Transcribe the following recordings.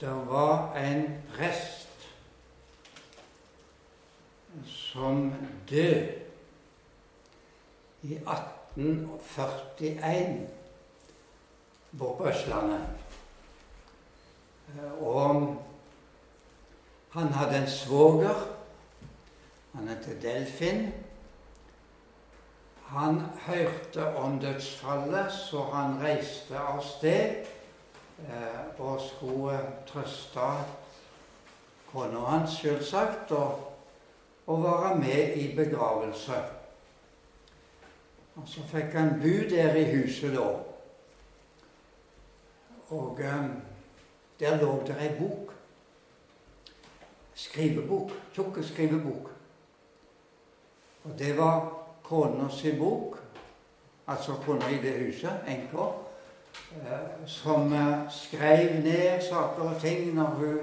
Det var en prest som døde i 1841 borte på Østlandet. Og han hadde en svoger. Han het Delfin. Han hørte om dødsfallet, så han reiste av sted eh, og skulle trøste kona hans, selvsagt, og, og være med i begravelse. Og så fikk han bo der i huset da. Og eh, der lå det ei bok. Skrivebok. Tjukk skrivebok. Og det var kona sin bok, altså kona i det huset, enka, som eh, skrev ned saker og ting når hun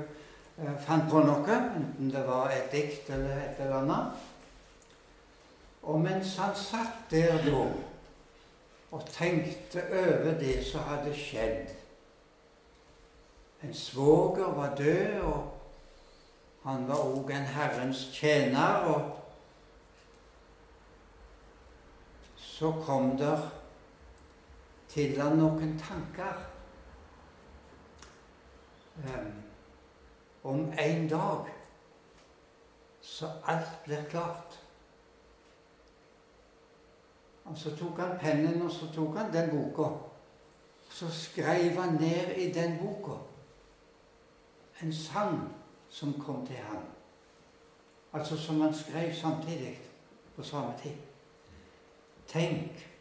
eh, fant på noe, enten det var et dikt eller et eller annet. Og mens han satt der da og tenkte over det som hadde skjedd En svoger var død, og han var òg en Herrens tjener. og Så kom der til han noen tanker um, om en dag så alt blir klart. Og Så tok han pennen, og så tok han den boka. Så skrev han ned i den boka en sang som kom til ham. Altså som han skrev samtidig, på samme tid. Tenk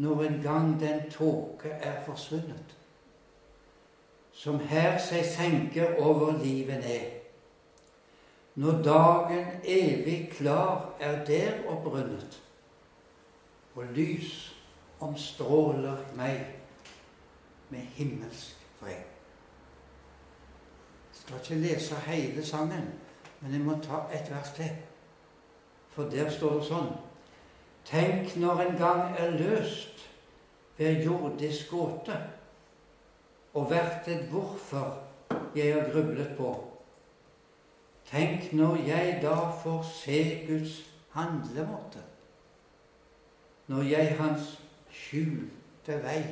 når en gang den tåke er forsvunnet, som her seg senker over livet ned. Når dagen evig klar er der og brunnet og lys omstråler meg med himmelsk fred. Jeg skal ikke lese hele sangen, men jeg må ta et vers til. For der står det sånn Tenk når en gang er løst ved jordisk gåte, og vært et hvorfor jeg har grublet på. Tenk når jeg da får se Guds handlemåte når jeg hans skjulte vei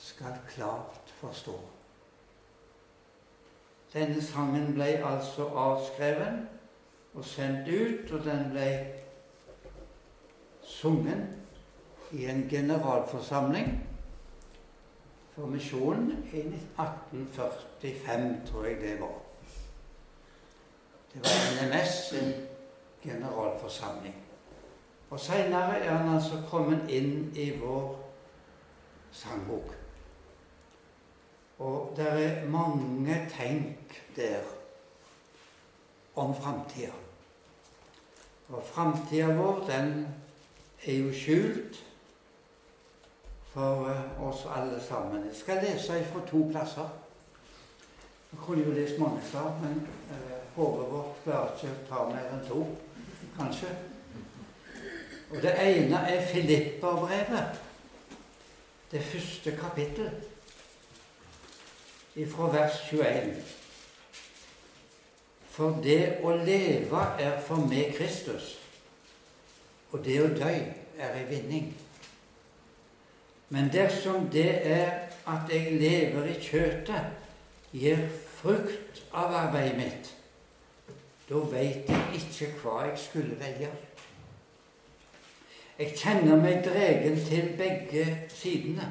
skal klart forstå. Denne sangen ble altså avskreven og sendt ut, og den ble sunget i en generalforsamling for misjonen i 1845, tror jeg det var. Det var NMS, sin generalforsamling. Og seinere er han altså kommet inn i vår sangbok. Og det er mange tenk der om framtida. Og framtida vår, den er jo skjult for eh, oss alle sammen. Jeg skal lese fra to plasser. Jeg kunne jo lest mange steder, men eh, håret vårt klarer ikke å ta mer enn to, kanskje. Og Det ene er Filipperbrevet, det første kapittel, fra vers 21. For det å leve er for meg Kristus, og det å dø er ei vinning. Men dersom det er at jeg lever i kjøtet, gir frukt av arbeidet mitt, da veit jeg ikke hva jeg skulle velge. Jeg kjenner meg dregen til begge sidene.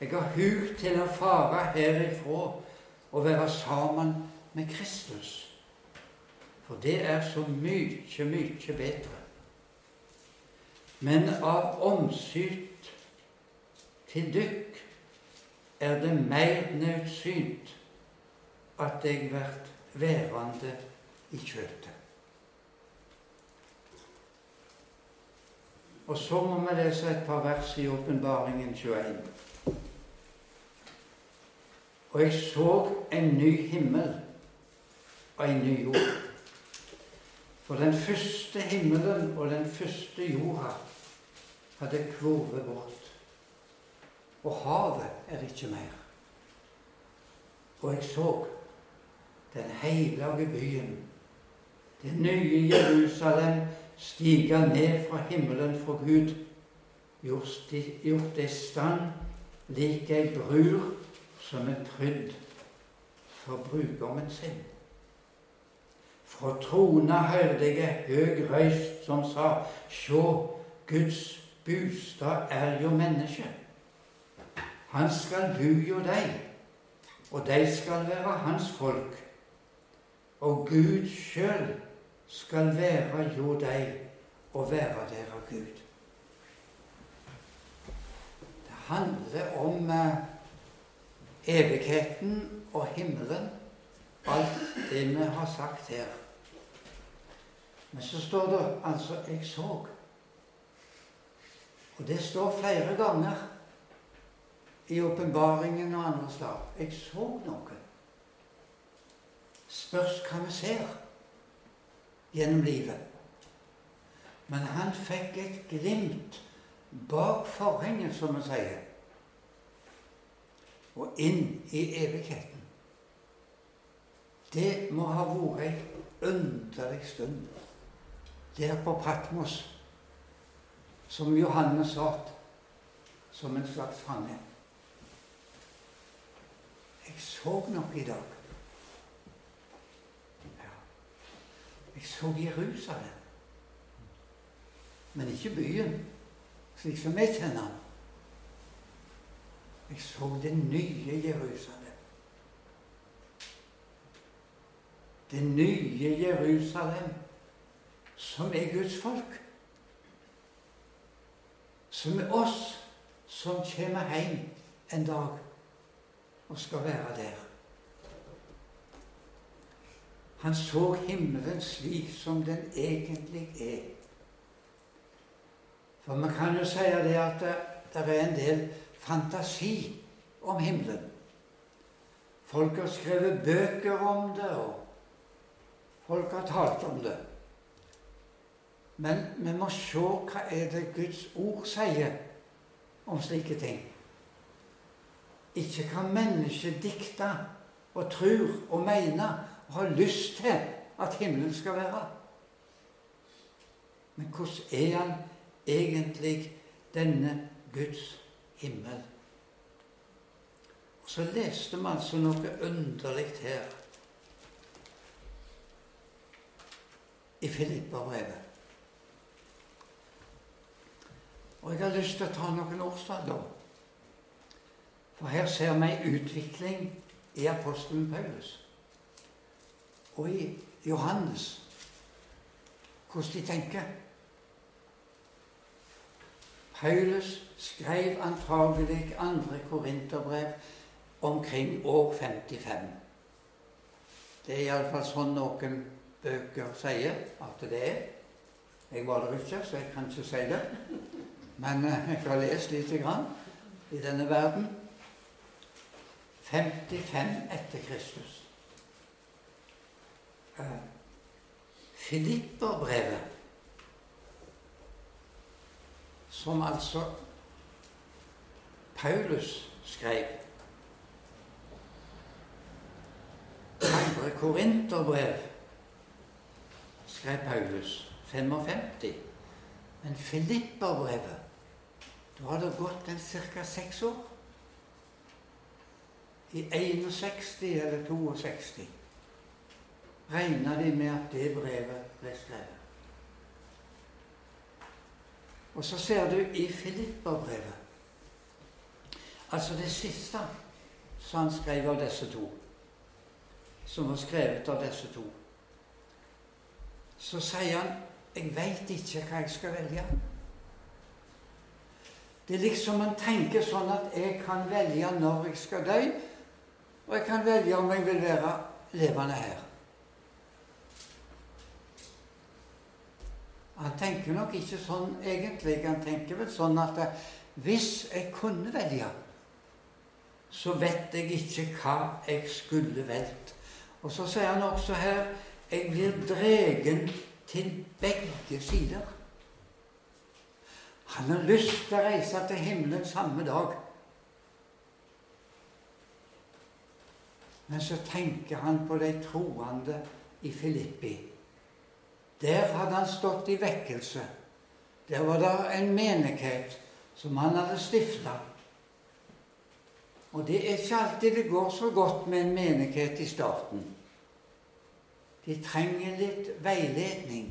Jeg har hug til å fare herifra og være sammen med Kristus. For det er så mye, mye bedre. Men av omsyt til dykk er det mer nødsynt at jeg vert værende i kjøtet. Og så må vi lese et par vers i Åpenbaringen 21. Og jeg så en ny himmel og en ny jord. For den første himmelen og den første jorda hadde kvovet bort. Og havet er ikke mer. Og jeg så den hellige byen, det nye Jerusalem, stige ned fra himmelen fra Gud, gjort i stand lik ei brur som er prydd for brudgommen sin. Fra trona hørte jeg høg røyst som sa, Sjå, Guds bostad er jo menneske. Han skal bu jo deg, og de skal være hans folk. Og Gud sjøl skal være jo deg og være dere Gud. Det handler om eh, evigheten og himmelen, alt det vi har sagt her. Men så står det altså 'jeg så'. Og det står flere ganger i åpenbaringen og andre steder. Jeg så noe. Spørs hva vi ser gjennom livet. Men han fikk et glimt bak forhenget, som vi sier, og inn i evigheten. Det må ha vært ei underlig stund der på Patmos som Johannes satt som en slags fange. Jeg så noe i dag. Ja. Jeg så Jerusalem. Men ikke byen, slik som jeg kjenner den. Jeg så det nye Jerusalem. Det nye Jerusalem, som er Guds folk som er oss som kommer hjem en dag og skal være der. Han så himmelen slik som den egentlig er. For man kan jo si det at det, det er en del fantasi om himmelen. Folk har skrevet bøker om det, og folk har talt om det. Men vi må se hva er det Guds ord sier om slike ting. Ikke hva mennesket dikter og tror og mener og har lyst til at himmelen skal være. Men hvordan er han egentlig, denne Guds himmel? Og Så leste vi altså noe underlig her i Filippa-brevet. Og jeg har lyst til å ta noen årstall, da. For her ser vi en utvikling i apostelen Paulus og i Johannes hvordan de tenker. Paulus skrev antagelig andre korinterbrev omkring år 55. Det er iallfall sånn noen bøker sier at det er. Jeg var der ikke, så jeg kan ikke si det. Men eh, jeg har lest lite grann i denne verden. 55 etter Kristus. Uh, Filipperbrevet, som altså Paulus skrev Andre korinterbrev skrev Paulus 55. Men Filipperbrevet da har det gått en ca. seks år. I 61 eller 62 regna de med at det brevet ble skrevet. Og så ser du i Filippa-brevet, Altså det siste som han skrev av disse to, som var skrevet av disse to, så sier han 'Jeg veit ikke hva jeg skal velge'. Det er liksom man tenker sånn at jeg kan velge når jeg skal dø, og jeg kan velge om jeg vil være levende her. Han tenker nok ikke sånn egentlig. Han tenker vel sånn at hvis jeg kunne velge, så vet jeg ikke hva jeg skulle valgt. Og så sier han også her jeg blir dregen til begge sider. Han har lyst til å reise til himmelen samme dag. Men så tenker han på de troende i Filippi. Der hadde han stått i vekkelse. Der var det en menighet som han hadde stifta. Og det er ikke alltid det går så godt med en menighet i starten. De trenger litt veiledning.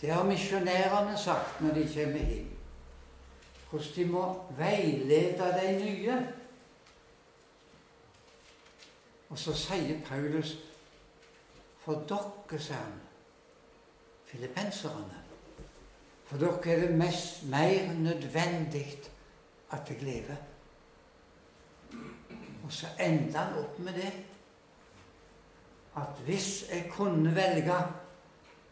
Det har misjonærene sagt når de kommer inn. Hvordan de må veilede de nye. Og så sier Paulus For dere, sier han, filippenserne For dere er det mest, mer nødvendig at jeg lever. Og så ender han opp med det at hvis jeg kunne velge,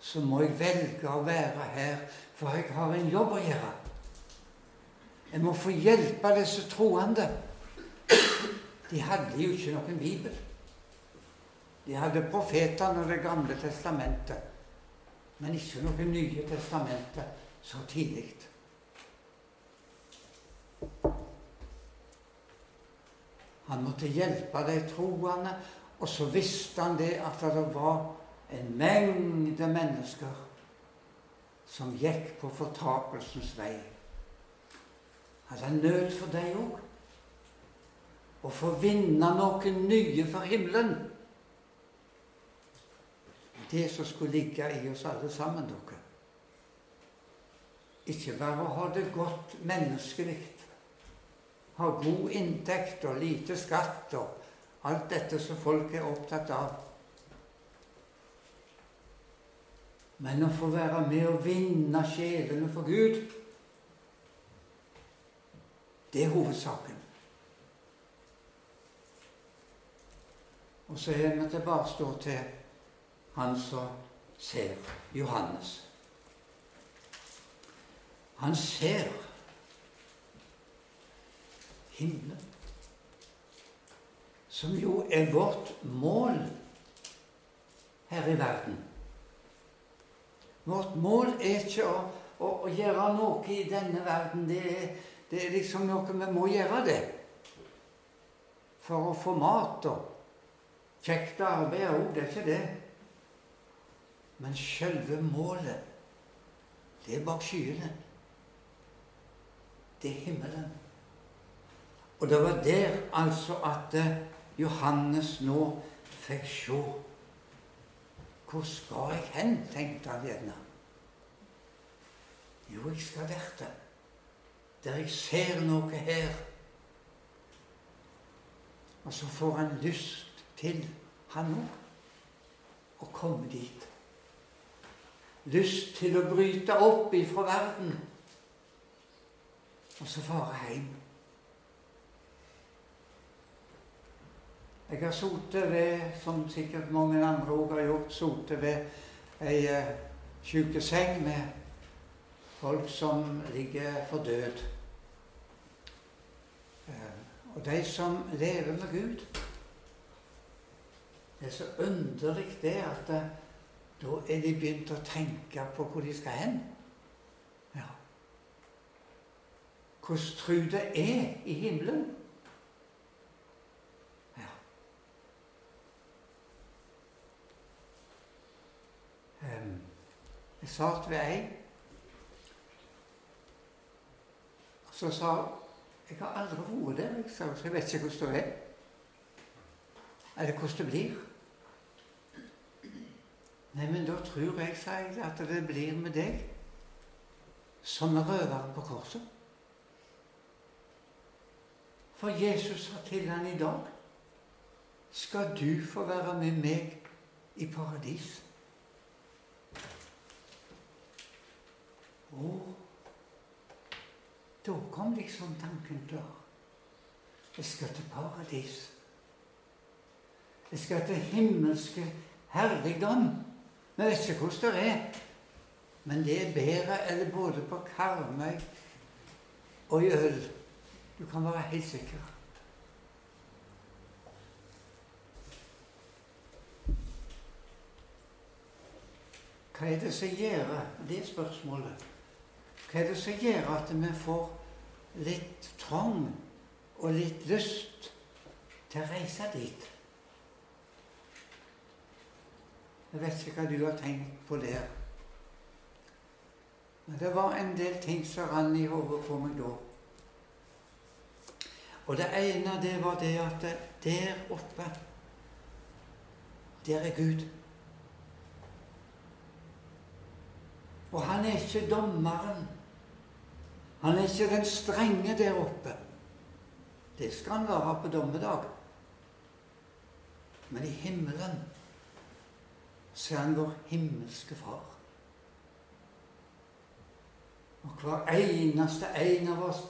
så må jeg velge å være her, for jeg har en jobb å gjøre. Jeg må få hjelpe disse troende. De hadde jo ikke noen bibel. De hadde profetene og Det gamle testamentet, men ikke noe Nye testamentet så tidlig. Han måtte hjelpe de troende, og så visste han det at det var en mengde mennesker som gikk på fortapelsens vei. Han nød for deg òg? Å få vinne noen nye for himmelen det som skulle ligge i oss alle sammen, dere. Ikke bare å ha det godt menneskelig, ha god inntekt og lite skatt og alt dette som folk er opptatt av. Men å få være med og vinne sjelene for Gud, det er hovedsaken. Og så er vi tilbake til han som ser Johannes. Han ser himmelen, som jo er vårt mål her i verden. Vårt mål er ikke å, å, å gjøre noe i denne verden. Det er, det er, liksom noe vi må gjøre, det. For å få mat og kjekt arbeid òg. Det er ikke det. Men selve målet, det er bak skyene. Det er himmelen. Og det var der altså at eh, Johannes nå fikk se. Hvor skal jeg hen, tenkte han gjerne. Jo, jeg skal der. Der jeg ser noe her. Og så får han lyst til, han òg, å komme dit lyst til å bryte opp ifra verden og så fare hjem. Jeg har sittet ved, som sikkert mange andre òg har gjort, sittet ved ei uh, sykeseng med folk som ligger for død. Uh, og de som lever med Gud. Det er så underlig det at uh, da er de begynt å tenke på hvor de skal hen. Ja. Hvordan tru det er i himmelen? Ja. Um, jeg satt ved ei, og så sa jeg har aldri vært der, så jeg vet ikke hvordan det er. Eller hvordan det blir. Nei, men da tror jeg, sa jeg, at det blir med deg som med røveren på korset. For Jesus sa til han i dag skal du få være med meg i paradis. Og da kom liksom tanken klar. Jeg skal til paradis. Jeg skal til himmelske herligdom. Vi vet ikke hvordan det er, men det er bedre enn både på Karmøy og i øl. Du kan være helt sikker. Hva er det som gjør det spørsmålet? Hva er det som gjør at vi får litt trang og litt lyst til å reise dit? Jeg vet ikke hva du har tenkt på der. Men det var en del ting som rant i hodet på meg da. Og det ene, det var det at der oppe, der er Gud. Og han er ikke dommeren. Han er ikke den strenge der oppe. Det skal han være på dommedag. Men i himmelen så er han vår himmelske far. Og hver eneste en av oss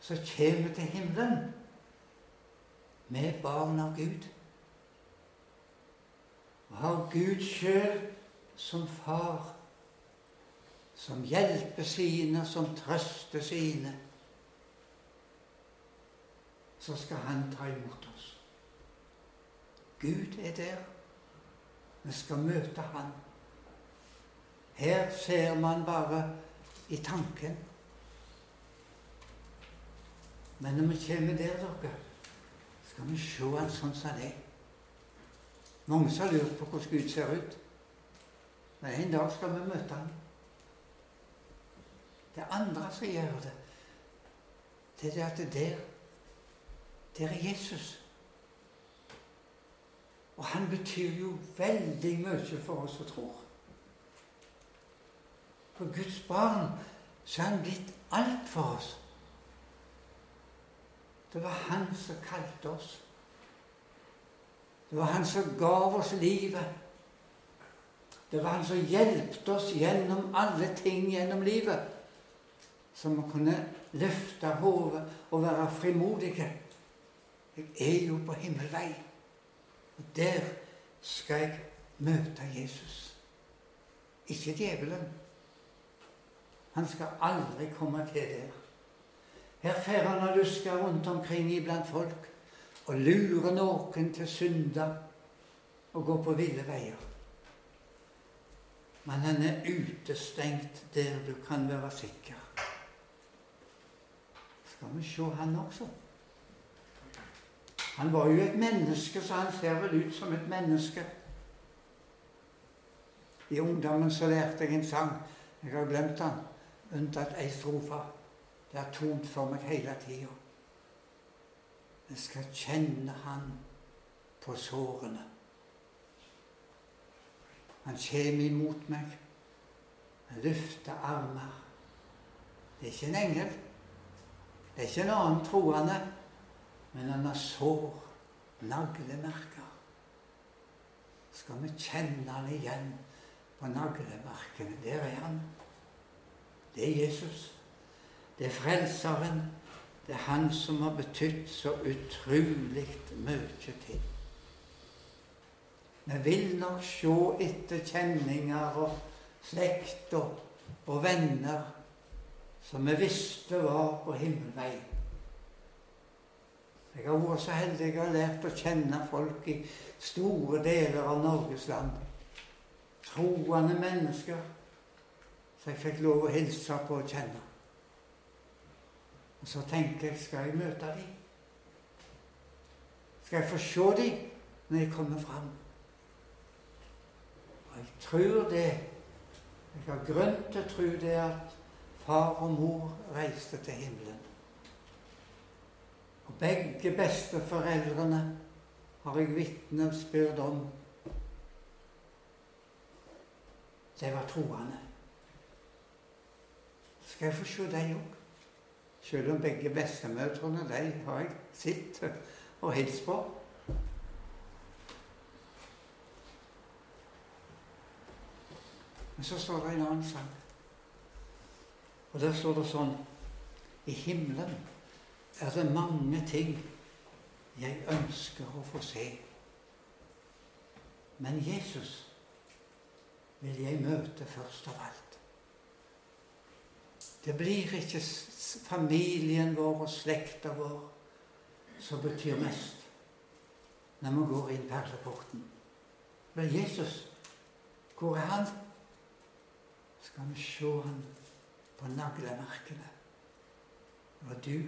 som kommer til himmelen, vi er barn av Gud. Og har Gud sjøl som far, som hjelper sine, som trøster sine, så skal han ta imot oss. Gud er der. Vi skal møte Han. Her ser man bare i tanken. Men når vi kommer der, dere, skal vi se Han sånn som det er. Mange har lurt på hvordan Gud ser ut. Men en dag skal vi møte ham. Det er andre som gjør det, det er at det der, der er Jesus. Og han betyr jo veldig mye for oss som tror. For Guds barn så er han blitt alt for oss. Det var han som kalte oss. Det var han som gav oss livet. Det var han som hjelpte oss gjennom alle ting gjennom livet. Så å kunne løfte hodet og være frimodige. Jeg er jo på himmelvei. Og der skal jeg møte Jesus. Ikke djevelen. Han skal aldri komme til der. Her får han å luske rundt omkring iblant folk og lure noen til synde og gå på ville veier. Men han er utestengt der du kan være sikker. Skal vi se han også? Han var jo et menneske, så han ser vel ut som et menneske. I ungdommen så lærte jeg en sang. Jeg har glemt den, unntatt ei strofe. Det har tont for meg hele tida. Jeg skal kjenne Han på sårene. Han kommer imot meg. Han løfter armer. Det er ikke en engel. Det er ikke en annen troende men han har sår, naglemerker. Skal vi kjenne han igjen på naglemerkene? Der er han. Det er Jesus. Det er Frelseren. Det er han som har betydd så utrolig mye til. Vi vil nok se etter kjenninger og slekt og, og venner som vi visste var på himmelvei. Jeg har vært så heldig jeg har lært å kjenne folk i store deler av Norges land. Troende mennesker som jeg fikk lov å hilse på og kjenne. Og så tenker jeg skal jeg møte dem? Skal jeg få se dem når jeg kommer fram? Og jeg tror det Jeg har grunn til å tro det at far og mor reiste til himmelen. Og begge besteforeldrene har jeg vitnesbyrd om. De var troende. Skal jeg få se dem òg? Selv om begge bestemødrene de har jeg sett og hilst på. Men så står det en annen sang. Og der står det sånn I himmelen er det mange ting jeg ønsker å få se. Men Jesus vil jeg møte først av alt. Det blir ikke familien vår og slekta vår som betyr mest når vi går inn perleporten. Men Jesus, hvor er han? Skal vi se han på naglemerkene. Det var du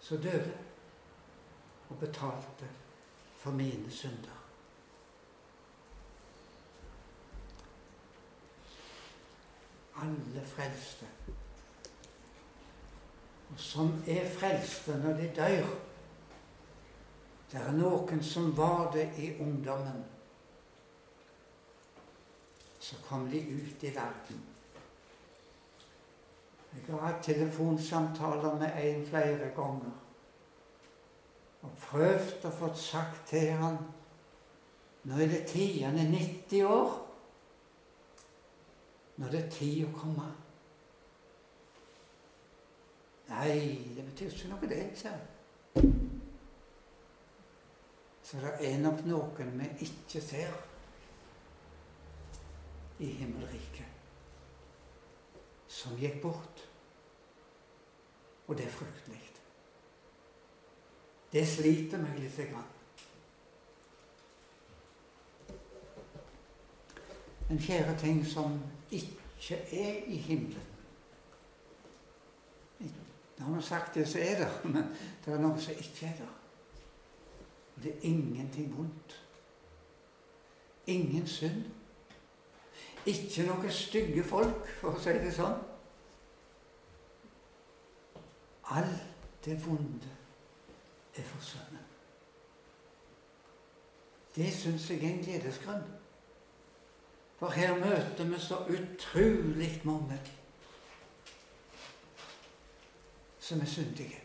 som døde og betalte for mine synder. Alle frelste. Og som er frelste når de dør. Det er noen som var det i ungdommen. Så kom de ut i verden. Jeg har hatt telefonsamtaler med en flere ganger og prøvd å få sagt til han Nå er det tid. Han er 90 år. Nå er det tid å komme. Nei, det betyr ikke noe, det, sa han. Så det er nok noen vi ikke ser i himmelriket, som gikk bort. Og det er fryktelig. Det sliter meg litt. Grann. En fjerde ting som ikke er i himmelen vi har sagt det, så er det, men det er noe som ikke er der. Det er ingenting vondt. Ingen synd. Ikke noen stygge folk, for å si det sånn. Alt det vonde er forsvunnet. Det syns jeg er en gledesgrunn. For her møter vi så utrolig mange som er syndige.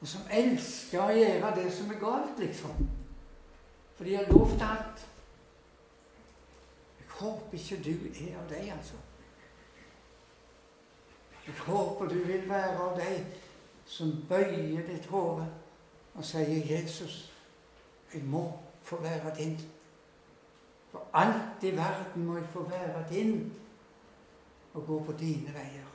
Og som elsker å gjøre det som er galt, liksom. For de har lovt alt. Jeg håper ikke du er av dem, altså. Jeg håper du vil være av deg som bøyer ditt hode og sier 'Jesus, jeg må få være din'. For alt i verden må jeg få være din og gå på dine veier.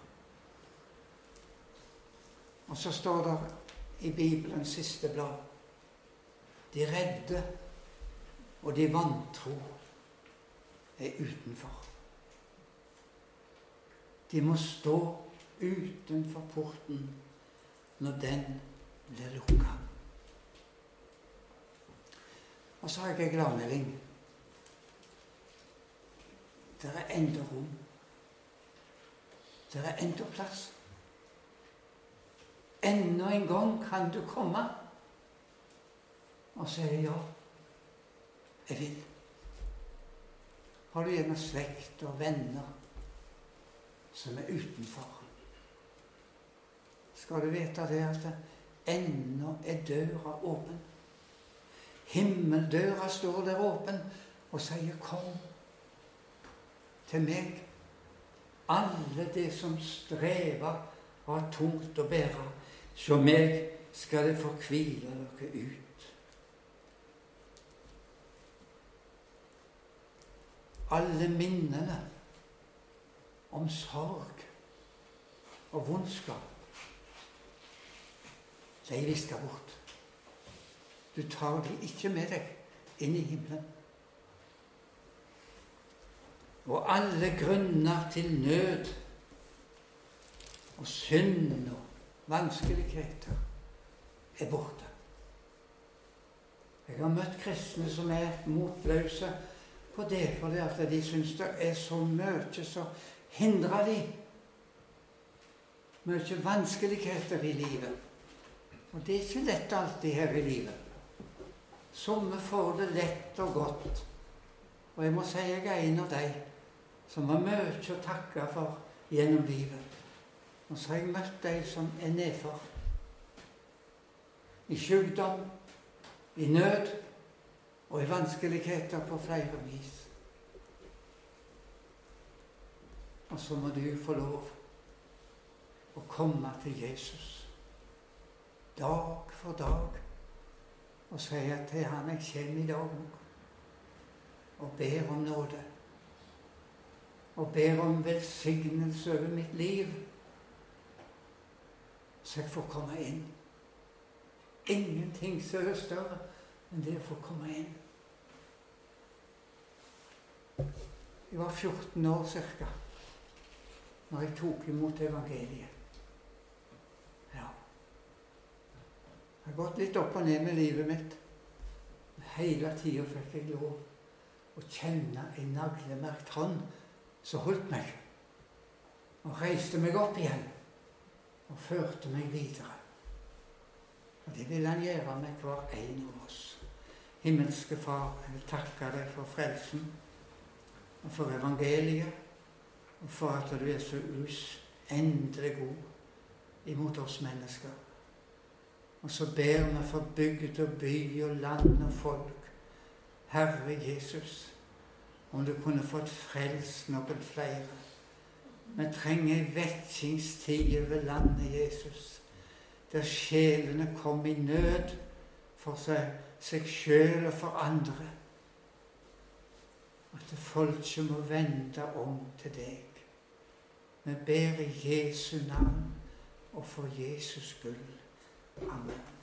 Og så står det i Bibelens siste blad De redde og de vantro er utenfor. De må stå utenfor porten når den blir lukka. Og så har jeg en gladmelding. Det er enda rom. Det er enda plass. Enda en gang kan du komme og si ja. Jeg vil. Har du gjerne slekt og venner som er utenfor? Skal du vite det at ennå er døra åpen. Himmeldøra står der åpen og sier 'Kom til meg'. Alle det som strever og har tungt å bære, Så meg skal det få hvile dere ut. Alle minnene om sorg og vondskap de viska bort. Du tar dem ikke med deg inn i himmelen. Og alle grunner til nød og synd og vanskeligheter er borte. Jeg har møtt kristne som er motløse på det fordi at de syns det er så mye som hindrer dem. Mye vanskeligheter i livet. Og det er ikke lett alltid her i livet. Somme får det lett og godt. Og jeg må si jeg er en av de som har mye å takke for gjennom livet. Og så har jeg møtt de som er nedfor. I sykdom, i nød og i vanskeligheter på flere vis. Og så må du få lov å komme til Jesus dag for dag og sier til han jeg kommer i dag og ber om nåde. Og ber om velsignelse over mitt liv, så jeg får komme inn. Ingenting som er større enn det å få komme inn. Jeg var 14 år ca. når jeg tok imot evangeliet. Jeg har gått litt opp og ned med livet mitt. Hele tida fikk jeg lov å kjenne en naglemerkt hånd som holdt meg og reiste meg opp igjen og førte meg videre. Og det vil han gjøre med hver en av oss. Himmelske Far, jeg vil takke deg for frelsen og for evangeliet, og for at du er så usendelig god imot oss mennesker. Og så ber vi for bygd og by og land og folk. Herre Jesus, om du kunne fått frelst noen flere. Vi trenger ei vekkingstid over landet, Jesus, der sjelene kommer i nød for seg, seg sjøl og for andre. At folk ikke må vende om til deg. Vi ber i Jesu navn og for Jesus skyld. Amen.